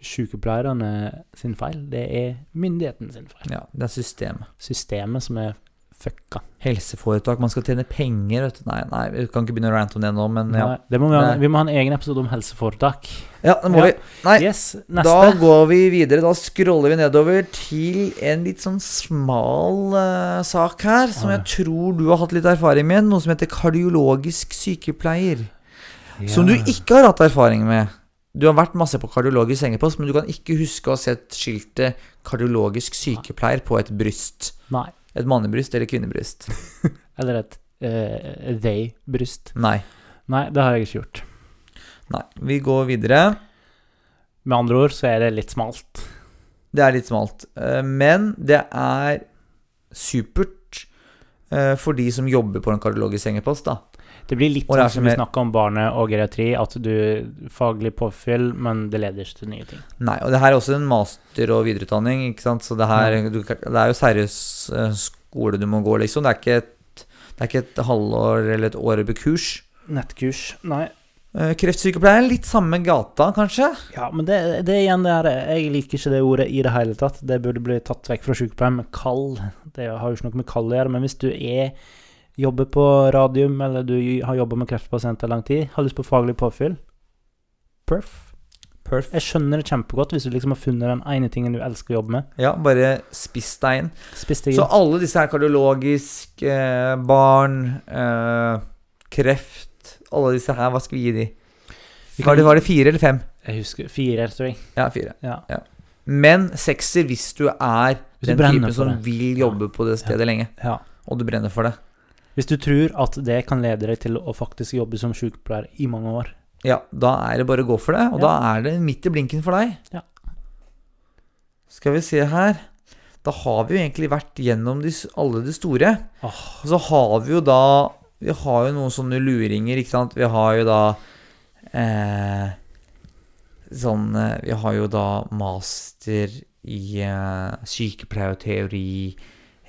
sykepleierne sin feil, det er myndighetene sin feil. Ja, det er systemet. Systemet som er fucka. Helseforetak, man skal tjene penger, vet du. Nei, nei, vi kan ikke begynne å rante om det nå, men ja. Nei, det må vi, ha, vi må ha en egen episode om helseforetak. Ja, det må Ja. vi. Nei, Yes, da går vi videre. Da scroller vi nedover til en litt sånn smal uh, sak her, som jeg tror du har hatt litt erfaring med. Noe som heter kardiologisk sykepleier. Som du ikke har hatt erfaring med. Du har vært masse på kardiologisk sengepost, men du kan ikke huske å ha sett skiltet 'kardiologisk sykepleier' på et bryst. Nei. Et mannebryst eller kvinnebryst. [LAUGHS] Eller et uh, they-bryst. Nei. Nei, det har jeg ikke gjort. Nei. Vi går videre. Med andre ord så er det litt smalt. Det er litt smalt. Eh, Men det er supert eh, for de som jobber på en kardiologisk sengepost, da. Det blir litt sånn som vi snakka om barne- og geriatri, at du faglig påfyll, men det leder ikke til nye ting. Nei, og det her er også en master- og videreutdanning, ikke sant. Så det her du, Det er jo seriøs eh, skole du må gå, liksom. Det er ikke et, det er ikke et halvår eller et år på kurs. Nettkurs. Nei. Eh, Kreftsykepleier, litt samme gata, kanskje? Ja, men det, det er igjen det her Jeg liker ikke det ordet i det hele tatt. Det burde bli tatt vekk fra sykepleien med kall. Det har jo ikke noe med kall å gjøre. Men hvis du er jobber på radium, eller du har jobba med kreftpasienter lang tid, har lyst på faglig påfyll Perf. Perf. Jeg skjønner det kjempegodt hvis du liksom har funnet den ene tingen du elsker å jobbe med. Ja, bare spiss deg inn. Spiss deg Så alle disse her kardiologisk, eh, barn, eh, kreft Alle disse her, hva skal vi gi de? Var det, var det fire eller fem? Jeg husker fire, tror jeg. Ja, fire. Ja. Men sekser hvis du er Hvis du den typen som det. vil jobbe på det stedet lenge, ja. og du brenner for det. Hvis du tror at det kan lede deg til å faktisk jobbe som sykepleier i mange år. Ja, da er det bare å gå for det, og Ja. da er det midt i blinken for deg. Ja. Skal vi se her Da har vi jo egentlig vært gjennom de, alle de store. Oh. Og så har vi jo da Vi har jo noen sånne luringer, ikke sant. Vi har jo da eh, Sånn eh, Vi har jo da master i eh, sykepleierteori.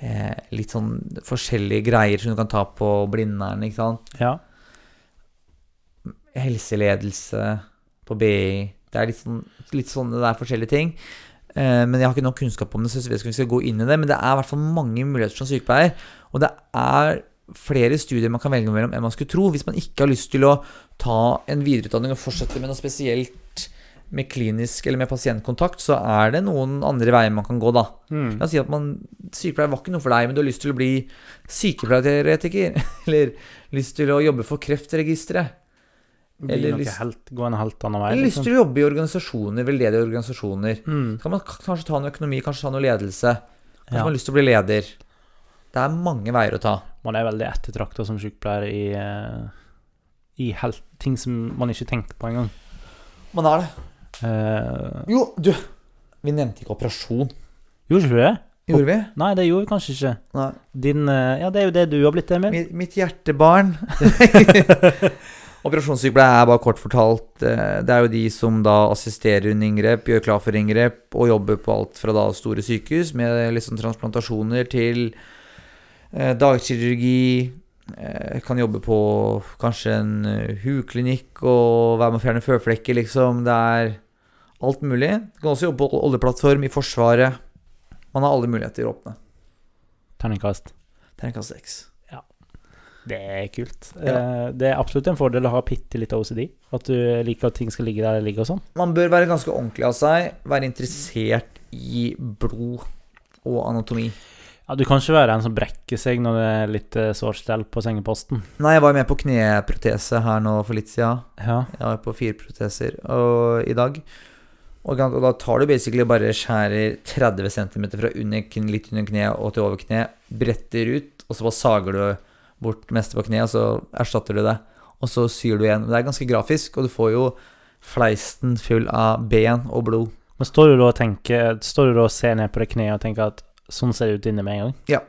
Eh, litt sånn forskjellige greier som du kan ta på Blindern, ikke sant. Ja. helseledelse på BI. Det er litt, sånn, litt sånne det er forskjellige ting. Eh, men jeg har ikke nok kunnskap om det, så jeg vet ikke om vi skal gå inn i det. Men det er i hvert fall mange muligheter som sykepleier. Og det er flere studier man kan velge mellom enn man skulle tro. Hvis man ikke har lyst til å ta en videreutdanning og fortsette med noe spesielt med klinisk eller med pasientkontakt, så er det noen andre veier man kan gå, da. Mm. La oss si at man, sykepleier var ikke noe for deg, men du har lyst til å bli sykepleierteoretiker. [LAUGHS] Eller lyst til å jobbe for Kreftregisteret. Eller lyst- helt, gå en helt annen vei. Eller lyst Liksom. til å jobbe i organisasjoner, veldedige organisasjoner. Mm. Så kan man kanskje ta noe økonomi, kanskje ta noe ledelse. Kanskje Ja. man har lyst til å bli leder. Det er mange veier å ta. Man er veldig ettertrakta som sykepleier i, eh, i helt, ting som man ikke tenker på engang. Man er det. Uh, Jo, du. Vi nevnte ikke operasjon. gjorde ikke du det? Gjorde vi? Nei, det gjorde vi kanskje ikke. Nei. Din eh, Ja, det er jo det du har blitt, Emil. Mitt, mitt hjertebarn. [LAUGHS] Operasjonssykepleier er bare kort fortalt eh, Det er jo de som da assisterer under inngrep, gjør klar for inngrep og jobber på alt fra da store sykehus med liksom transplantasjoner til eh, dagkirurgi. Eh, kan jobbe på kanskje en huklinikk og være med å fjerne føflekker, liksom. Det er alt mulig. Du kan også jobbe på oljeplattform i Forsvaret. Man har alle muligheter åpne. Terningkast. Terningkast seks. Det er kult. Ja. Eh, det er absolutt en fordel å ha bitte litt OCD. At du liker at ting skal ligge der det ligger og sånn. Man bør være ganske ordentlig av seg, være interessert i blod og anatomi. Ja, Du kan ikke være en som brekker seg når det er litt sårt stell på sengeposten. Nei, jeg var jo med på kneprotese her nå for litt siden. Ja. Jeg var på fire proteser og, i dag. Og, da tar du basically bare skjærer 30 cm fra under, litt under kneet og til over kneet, bretter ut, og så bare sager du bort det meste på kneet, og så erstatter du det. Og så syr du igjen. Det er ganske grafisk, og du får jo fleisten full av ben og blod. Men står du da og tenker Står du da og ser ned på det kneet og tenker at sånn ser det ut inne med en gang? Ja.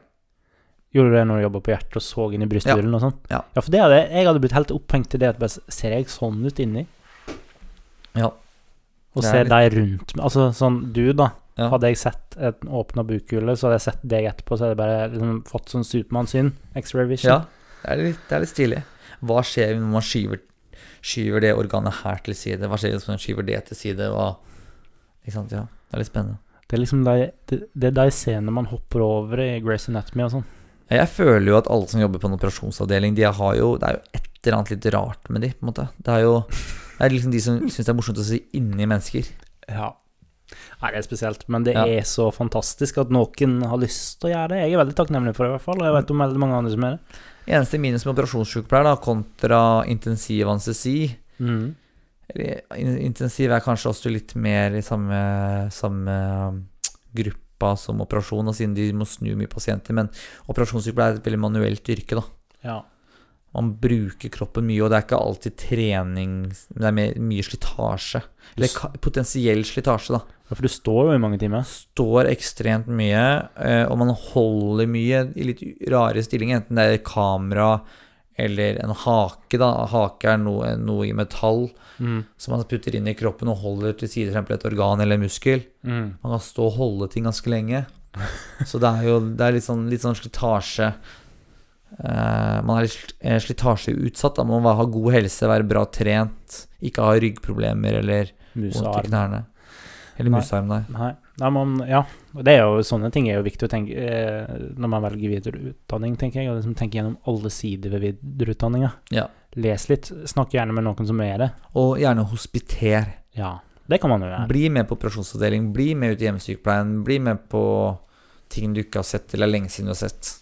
Gjorde du det når du jobba på hjertet og så inn i brysthulen og sånn? Ja. ja, for det hadde, jeg hadde blitt helt opphengt i det at bare Ser jeg sånn ut inni? Ja. Og ser litt- deg rundt Altså sånn du, da. Ja. Hadde jeg sett et åpna bukhule, så hadde jeg sett deg etterpå, så hadde jeg bare liksom fått sånn Supermann-syn. X-ray vision. Ja, det er, litt, det er litt stilig. Hva skjer når man skyver, skyver det organet her til side? Hva skjer hvis man skyver det til side? Hva, ikke sant, ja. Det er litt spennende. Det er liksom de, det, det er de scenene man hopper over i Grace Anatomy og sånn. Jeg føler jo at alle som jobber på en operasjonsavdeling, de har jo Det er jo et eller annet litt rart med de, på en måte. Det er jo det er liksom de som syns det er morsomt å se inni mennesker. Ja. Nei, det er spesielt, men det Ja. er så fantastisk at noen har lyst til å gjøre det. Jeg er veldig takknemlig for det, i hvert fall. Og jeg vet om veldig mange andre som er det. Eneste minus med operasjonssykepleier da, kontra intensiv anestesi Mm. Intensiv er kanskje også litt mer i samme, samme um, gruppa som operasjon, siden de må snu mye pasienter. Men operasjonssykepleier er et veldig manuelt yrke. da Ja. Man bruker kroppen mye, og det er ikke alltid trening Det er mer, mye slitasje. Eller potensiell slitasje, da. Ja, For du står jo i mange timer. Står ekstremt mye, eh, og man holder mye i litt rare stillinger, enten det er kamera eller en hake. da Hake er noe, noe i metall Mm. som man putter inn i kroppen og holder til side, f.eks. et organ eller muskel. Mm. Man kan stå og holde ting ganske lenge. Så det er jo det er litt, sånn, litt sånn slitasje Man er litt eh, slitasjeutsatt. Da. Man må ha god helse, være bra trent, ikke ha ryggproblemer eller vondt i knærne. Eller Nei. musearm, nei. Nei, Nei, man, ja. Det er jo, sånne ting er jo viktig å tenke eh, når man velger videreutdanning, tenker jeg. Og liksom tenke gjennom alle sider ved videreutdanninga. Ja. Les litt. Snakk gjerne med noen som er det. Og gjerne hospiter. Ja, det kan man jo gjøre. Bli med på operasjonsavdeling, bli med ut i hjemmesykepleien, bli med på ting du ikke har sett, eller er lenge siden du har sett.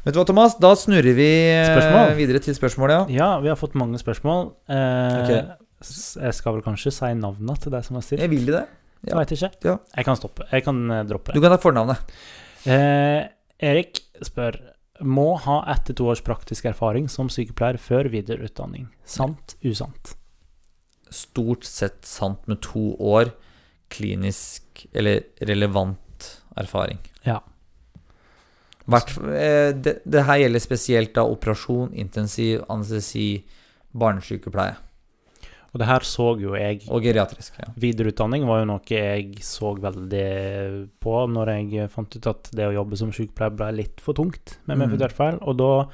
Vet du hva, Thomas? Da snurrer vi eh, Spørsmål? videre til spørsmål, ja. Ja, vi har fått mange spørsmål. Eh, okay. Jeg skal vel kanskje si navnene til deg som har stilt? Jeg vil det. Jeg vet ikke. Ja. Jeg kan stoppe. Jeg kan eh, droppe Du kan ta fornavnet. Eh, Erik spør Må ha ett til to års praktisk erfaring som sykepleier før videreutdanning. Sant? Usant? Stort sett sant med to år klinisk eller relevant erfaring. Eh, det, det her gjelder spesielt da operasjon, intensiv anestesi, barnesykepleie Og det her så jo jeg og geriatrisk. Ja. Videreutdanning var jo noe jeg så veldig på når jeg fant ut at det å jobbe som sykepleier ble litt for tungt med Mm. min fødselfeil. Og da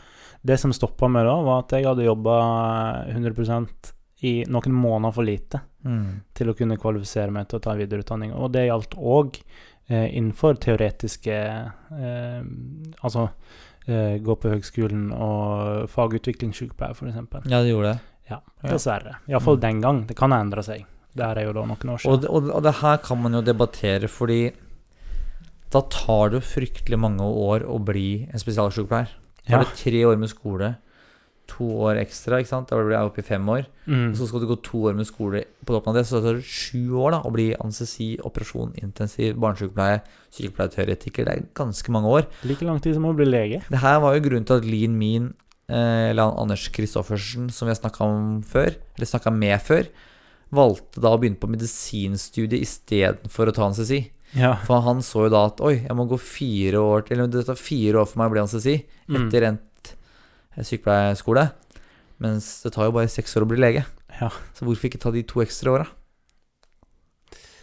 Det som stoppa meg da, var at jeg hadde jobba 100 i noen måneder for lite Mm. til å kunne kvalifisere meg til å ta videreutdanning. Og det gjaldt òg innenfor teoretiske eh, Altså eh, gå på høgskolen og fagutviklingssykepleier, f.eks. ja, det gjorde det. Ja, dessverre. Iallfall Mm. den gang. Det kan ha endra seg. Det her er jo da noen år Og, siden. det- og, og det her kan man jo debattere, fordi da tar det fryktelig mange år å bli en spesialsykepleier. Da Ja. er det tre år med skole, to år ekstra, ikke sant? Da blir jeg oppe i fem år. Mm. Og så skal du gå to år med skole på toppen av det, så tar det sju år da, å bli anestesi, operasjon, intensiv, barnesykepleie, sykepleierteoretiker. Det er ganske mange år. Like lang tid som å bli lege. Det her var jo grunnen til at Lean Mean, eh, eller Anders Christoffersen, som vi har snakka med før, valgte da å begynne på medisinstudiet istedenfor å ta anestesi. Ja. For han så jo da at oi, jeg må gå fire år til, eller det tar fire år for meg å bli anestesi Mm. etter endt eh, sykepleierskole. Mens det tar jo bare seks år å bli lege. Ja. Så hvorfor ikke ta de to ekstra åra?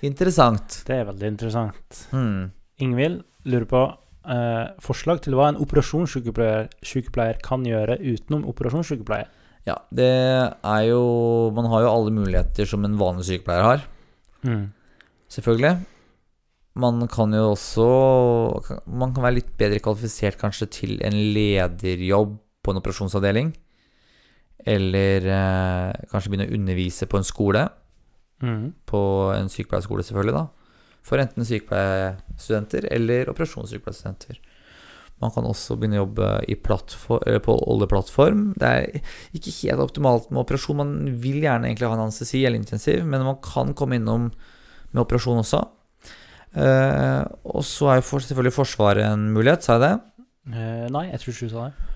Interessant. Det er veldig interessant. Mm. Ingvild lurer på eh, forslag til hva en operasjonssykepleier kan gjøre utenom operasjonssykepleie. Ja, det er jo Man har jo alle muligheter som en vanlig sykepleier har. Mm. Selvfølgelig. Man kan jo også Man kan være litt bedre kvalifisert kanskje til en lederjobb på en operasjonsavdeling. Eller eh, kanskje begynne å undervise på en skole. Mm. På en sykepleierskole, selvfølgelig, da. For enten sykepleierstudenter eller operasjonssykepleierstudenter. Man kan også begynne å jobbe på oljeplattform. Det er ikke helt optimalt med operasjon. Man vil gjerne egentlig ha en anestesi eller intensiv, men man kan komme innom med operasjon også. Eh, og så er jo selvfølgelig Forsvaret en mulighet, sa jeg det? Eh, nei, jeg tror ikke du sa det.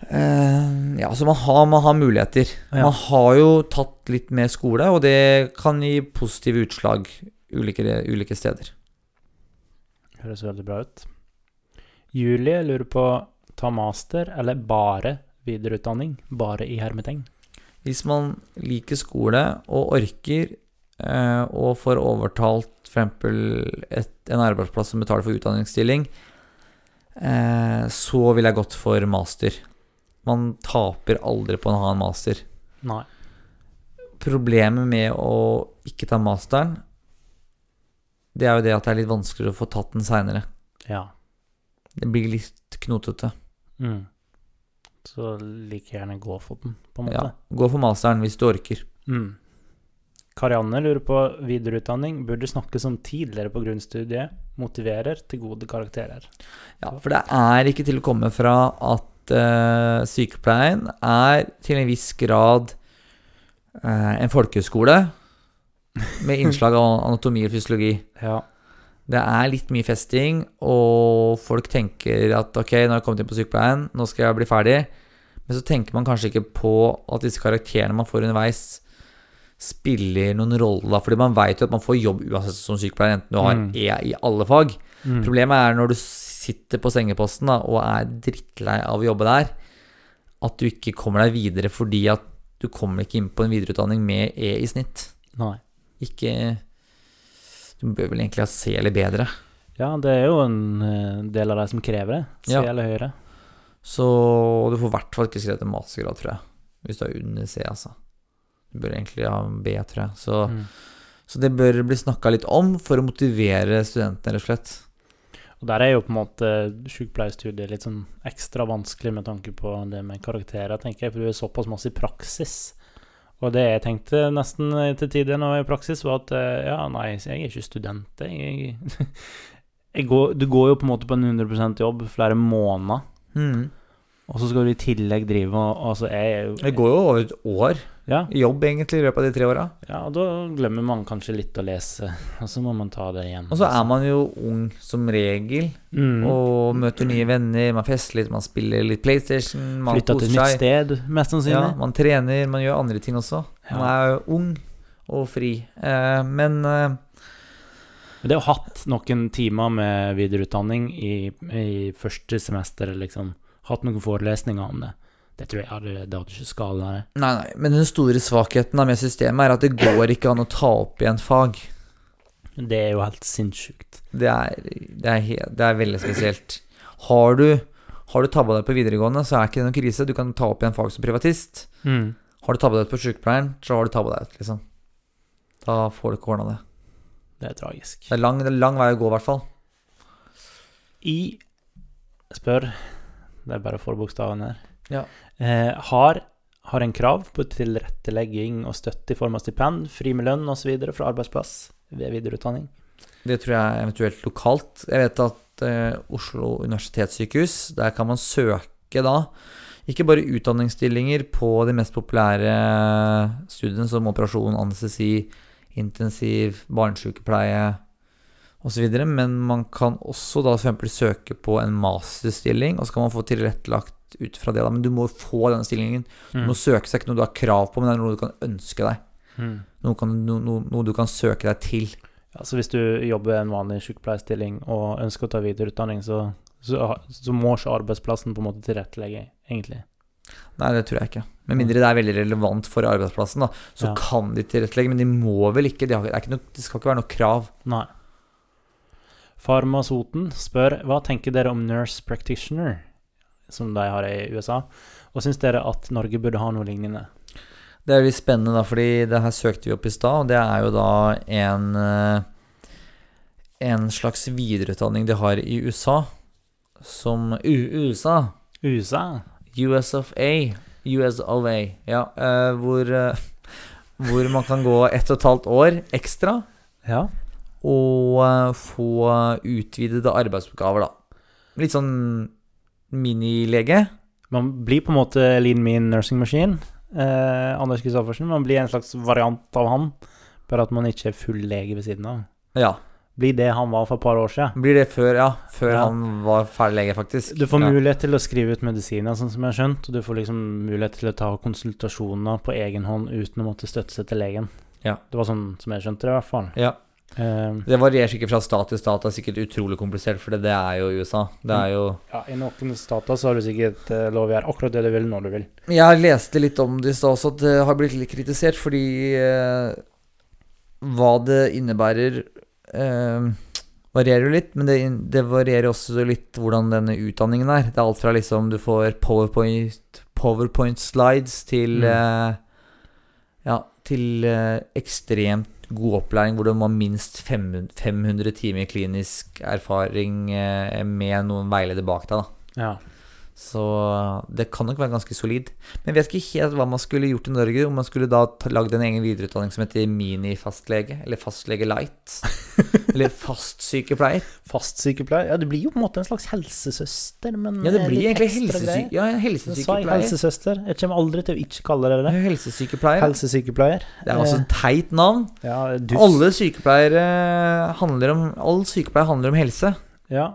Eh, ja, så man har, man har muligheter. Ja. Man har jo tatt litt mer skole, og det kan gi positive utslag ulike, ulike steder. Høres veldig bra ut. Julie lurer på ta master eller bare videreutdanning. Bare i hermeteng? Hvis man liker skole og orker, eh, og får overtalt f.eks. en arbeidsplass som betaler for utdanningsstilling, eh, så ville jeg gått for master. Man taper aldri på å ha en master. Nei. Problemet med å ikke ta masteren, det er jo det at det er litt vanskeligere å få tatt den seinere. Ja. Det blir litt knotete. Mm. Så like gjerne gå for den, på en måte. Ja, gå for masteren hvis du orker. Mm. Karianne lurer på videreutdanning. Burde snakkes om tidligere på grunnstudiet. Motiverer til gode karakterer. Ja, for det er ikke til å komme fra at eh, sykepleien er til en viss grad uh, en folkehøyskole med innslag av anatomi og fysiologi. [LAUGHS] Ja. Det er litt mye festing, og folk tenker at ok, nå har jeg kommet inn på sykepleien, nå skal jeg bli ferdig. Men så tenker man kanskje ikke på at disse karakterene man får underveis, spiller noen rolle. Fordi man veit jo at man får jobb uansett som sykepleier, enten du har Mm. E i alle fag. Mm. Problemet er når du sitter på sengeposten da, og er drittlei av å jobbe der, at du ikke kommer deg videre fordi at du kommer ikke inn på en videreutdanning med E i snitt. Nei. Ikke Du bør vel egentlig ha C eller bedre. Ja, det er jo en eh, del av deg som krever det. C Ja. eller høyere. Så du får i hvert fall ikke skrevet en mastergrad, tror jeg. Hvis du er under C, altså. Du bør egentlig ha B, tror jeg. Så, Mm. så det bør bli snakka litt om for å motivere studentene, rett og slett. Og der er jo på en måte sykepleierstudiet litt sånn ekstra vanskelig med tanke på det med karakterer, tenker jeg, for du er såpass masse i praksis. Og det jeg tenkte nesten til tider var i praksis, var at eh, ja, nei, jeg er ikke student, jeg. jeg [LAUGHS] går, du går jo på en måte på en 100% jobb flere måneder, Mm. Og så skal du i tillegg drive med Altså, jeg Det går jo over et år Ja, jobb, egentlig, i løpet av de tre åra. ja, og da glemmer man kanskje litt å lese, [LAUGHS] og så må man ta det igjen. Og så er man jo ung som regel, mm. og møter nye venner, man fester litt, man spiller litt PlayStation, man Flytta til et nytt sted, mest sannsynlig. Ja, man trener, man gjør andre ting også. Man er jo ung og fri. Eh, men eh, det å ha hatt noen timer med videreutdanning i, i første semester, liksom, hatt noen forelesninger om det, det tror jeg hadde, det hadde ikke skada. Nei, nei, men den store svakheten med systemet er at det går ikke an å ta opp igjen fag. Det er jo helt sinnssykt. Det er, det er, helt, det er veldig spesielt. Har du, har du tabba deg på videregående, så er ikke det noen krise. Du kan ta opp igjen fag som privatist. Mm. Har du tabba deg ut på sykepleieren, så har du tabba deg ut, liksom. Da får du ikke ordna det. Det er tragisk. Det er lang, det er lang vei å gå, i hvert fall. I spør Det er bare forbokstaven her. Ja. Eh, har, har en krav på tilrettelegging og støtte i form av stipend, fri med lønn osv. fra arbeidsplass ved videreutdanning. Det tror jeg eventuelt lokalt. Jeg vet at eh, Oslo universitetssykehus, der kan man søke da ikke bare utdanningsstillinger på de mest populære studiene som operasjon, anestesi, intensiv, barnesykepleie osv., men man kan også da f.eks. søke på en masterstilling, og så kan man få tilrettelagt ut fra det, da. Men du må få denne stillingen. Du må søke seg ikke noe du har krav på, men det er noe du kan ønske deg. Mm. Noe, kan, no, no, noe du kan søke deg til. Ja, så hvis du jobber en vanlig sykepleierstilling og ønsker å ta videreutdanning, så, så, så må ikke arbeidsplassen på en måte tilrettelegge, egentlig. Nei, det tror jeg ikke. Med mindre det er veldig relevant for arbeidsplassen, da, så Ja. kan de tilrettelegge. Men de må vel ikke. Det, har, det, ikke noe, det skal ikke være noe krav. Nei. Farmasoten spør hva tenker dere om nurse practitioner, som de har i USA, og syns dere at Norge burde ha noe lignende? Det er litt spennende, da, fordi det her søkte vi opp i stad. og Det er jo da en eh, En slags videreutdanning de har i USA, som USA. USA? US of A. US of A, ja. eh, hvor, eh, hvor man kan gå ett og et halvt år ekstra Ja. Og eh, få utvidede arbeidsoppgaver, da. Litt sånn minilege. Man blir på en måte lean mean nursing machine. Eh, Anders Kristoffersen. Man blir en slags variant av han, bare at man ikke er full lege ved siden av. Ja. Blir det han var for et par år siden. Blir det før, ja. Før Ja. han var ferdig lege, faktisk. Du får ja. mulighet til å skrive ut medisiner, sånn som jeg har skjønt, og du får liksom mulighet til å ta konsultasjoner på egen hånd uten å måtte støtte seg til legen. Ja. Det var sånn som jeg skjønte det, i hvert fall. Ja. Eh, Det varierer sikkert fra stat til stat. Det er sikkert utrolig komplisert, for det, er jo USA. Det er jo ja, I noen stater så har du sikkert eh, lov å gjøre akkurat det du vil, når du vil. Jeg leste litt om det i stad også, at det har blitt litt kritisert fordi eh, hva det innebærer eh, varierer jo litt, men det, det varierer også litt hvordan denne utdanningen er. Det er alt fra liksom du får powerpoint, powerpoint slides til Mm. eh, ja, til eh, ekstremt god opplæring, hvor du må ha minst 500 500 timer klinisk erfaring eh, med noen veileder bak deg. da. Ja. Så det kan nok være ganske solid. Men jeg vet ikke helt hva man skulle gjort i Norge. Om man skulle da lagd en egen videreutdanning som heter minifastlege, eller fastlege light. [LAUGHS] eller fastsykepleier. Fastsykepleier. Ja, det blir jo på en måte en slags helsesøster, men Ja, det eh, blir egentlig helsesy ja, helsesykepleier. helsesøster. Jeg kommer aldri til å ikke kalle det det. Helsesykepleier. Helsesykepleier. Det er også et teit navn. Eh, Ja. Alle sykepleiere handler om All sykepleier handler om helse. Ja.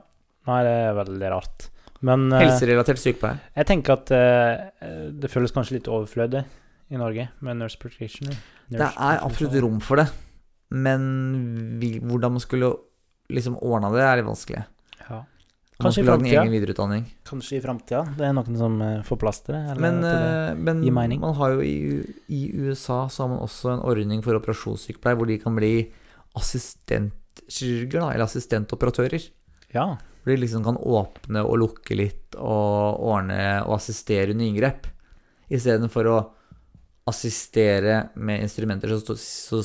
Nei, det er veldig rart. Men eh, Helserelatert sykepleier. jeg tenker at eh, det føles kanskje litt overflødig i Norge med nurse practitioner. Det er absolutt rom for det, men vi, hvordan man skulle liksom ordna det, er litt vanskelig. Ja. Kanskje i egen. Kanskje i framtida. Det er noen som eh, får plass til det? Men, det? men man har jo i, i USA så har man også en ordning for operasjonssykepleier hvor de kan bli assistentkirurger, eller assistentoperatører. Ja. Hvor de liksom kan åpne og lukke litt og ordne og assistere under inngrep. Istedenfor å assistere med instrumenter, så, så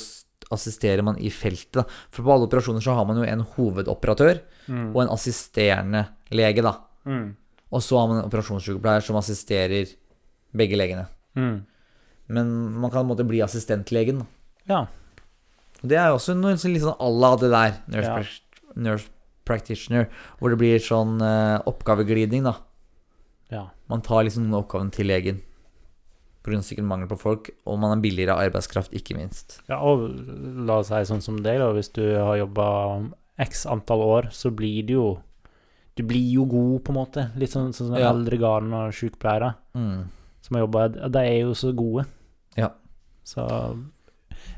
assisterer man i feltet. Da. For på alle operasjoner så har man jo en hovedoperatør Mm. og en assisterende lege, da. Mm. Og så har man en operasjonssykepleier som assisterer begge legene. Mm. Men man kan på en måte bli assistentlegen. Ja. Og Det er jo også noe litt sånn à la det der, nurse, Ja. nurse practitioner, hvor det blir sånn uh, oppgaveglidning, da. ja. Man tar liksom noen oppgaven til legen. Pga. sikkert mangel på folk, og man er billigere arbeidskraft, ikke minst. Ja, og la oss si sånn som deg, da. Hvis du har jobba x antall år, så blir du jo Du blir jo god, på en måte. Litt sånn sånn som Ja. eldre garn og sykepleiere Mm. som har jobba De er jo så gode. Ja. Så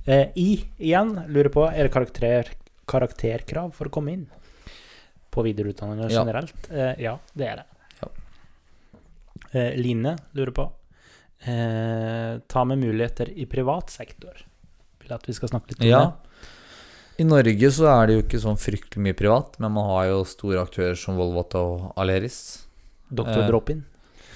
eh, I igjen lurer på Er det karakter, karakterkrav for å komme inn på videreutdanninger Ja. generelt? Eh, ja, det er det. Ja. Eh, Line lurer på eh, Ta med muligheter i privat sektor. Vil at vi skal snakke litt om Ja. det. I Norge så er det jo ikke sånn fryktelig mye privat, men man har jo store aktører som Volvat og Aleris. Doktor Drop-in.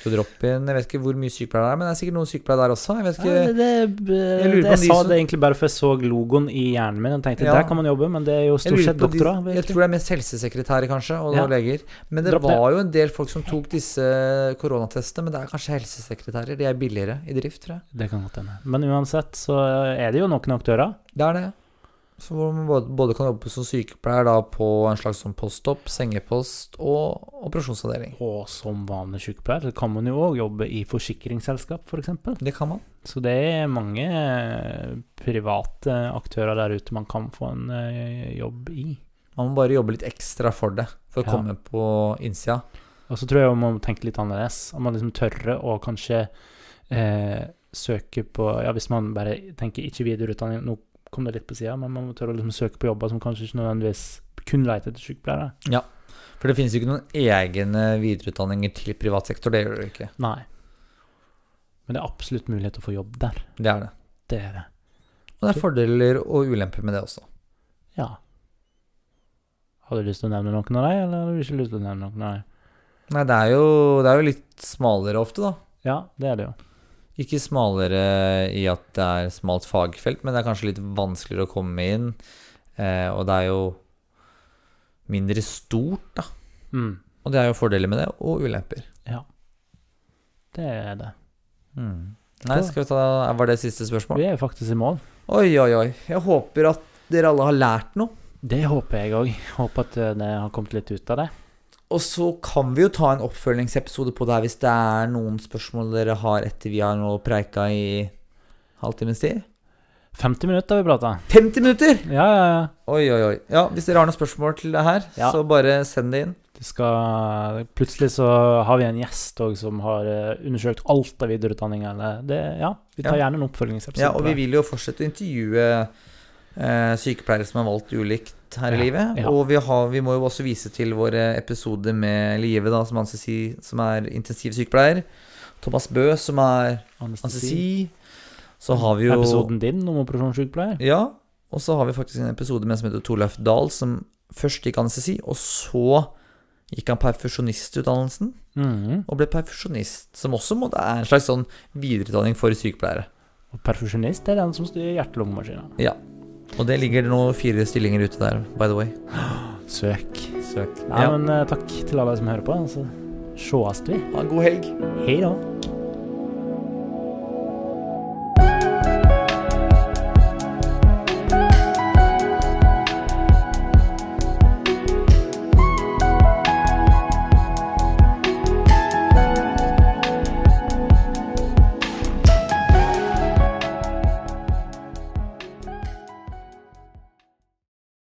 Så drop-in, Jeg vet ikke hvor mye sykepleiere det er, men det er sikkert noen sykepleiere der også. Jeg vet Ja, det, det, Jeg på jeg sa som- det egentlig bare for jeg så logoen i hjernen min og tenkte Ja. der kan man jobbe, men det er jo stort sett doktorer. de-. Jeg tror det er mest helsesekretærer, kanskje, og Ja. leger. Men det Dropp det. var jo en del folk som tok disse koronatestene, men det er kanskje helsesekretærer. De er billigere i drift, tror jeg. Det kan godt hende. Men uansett så er det jo noen aktører. Det er det. Så hvor man både, både kan jobbe som sykepleier da på en slags sånn post-op, sengepost og operasjonsavdeling. Og som vanlig sykepleier så kan man jo òg jobbe i forsikringsselskap, f.eks. Det kan man. Så det er mange eh, private aktører der ute man kan få en eh, jobb i. Man må bare jobbe litt ekstra for det, for å Ja. komme på innsida. Og så tror jeg man må tenke litt annerledes. Om man liksom tørre å kanskje eh, søke på Ja, hvis man bare tenker ikke videreutdanning, nå kom det litt på sida, men man må tørre å liksom søke på jobber som kanskje ikke nødvendigvis kun leter etter sykepleiere. Ja, For det finnes jo ikke noen egne videreutdanninger til privat sektor. Det gjør det ikke. Nei. Men det er absolutt mulighet til å få jobb der. Det er det. Det er det. Og det er fordeler og ulemper med det også. Ja. Har du lyst til å nevne noen av dem, eller har du ikke lyst til å nevne noen av dem? Nei, det er jo, det er jo litt smalere ofte, da. Ja, det er det jo. Ikke smalere i at det er smalt fagfelt, men det er kanskje litt vanskeligere å komme inn. Eh, og det er jo mindre stort, da. Mm. Og det er jo fordeler med det, og ulemper. Ja. Det er det. Nei, skal vi ta Var det siste spørsmål? Vi er faktisk i mål. Oi, oi, oi. Jeg håper at dere alle har lært noe. Det håper jeg òg. Håper at det har kommet litt ut av det. Og så kan vi jo ta en oppfølgingsepisode på det her hvis det er noen spørsmål dere har etter vi har nå preika i halvtimes tid. 50 minutter har vi prata. 50 minutter! Ja, ja, ja. Oi, oi, oi. Ja, Hvis dere har noen spørsmål til det her, Ja. så bare send det inn. Det skal Plutselig så har vi en gjest òg som har eh, undersøkt alt av videreutdanning. Eller det, ja, vi tar Ja. gjerne en oppfølgingsepisode. Ja, og vi vil jo fortsette å intervjue eh, sykepleiere som har valgt ulikt her i livet. ja. Og vi, har, vi må jo også vise til våre episoder med Live, da, som, anestesi, som er intensiv sykepleier. Thomas Bø, som er Anestesi. Så har vi jo Episoden din om operasjonssykepleier. Ja, og så har vi faktisk en episode med som heter Torleif Dahl, som først gikk anestesi, og så gikk han perfusjonistutdannelsen Mhm. og ble perfusjonist, som også må, er en slags sånn videreutdanning for sykepleiere. Og perfusjonist er den som styrer hjerte-lungemaskina. Og det ligger nå fire stillinger ute der, by the way. Søk. Søk. Nei, Ja. men eh, takk til alle som hører på. Så sees vi. Ha en god helg. Hei da.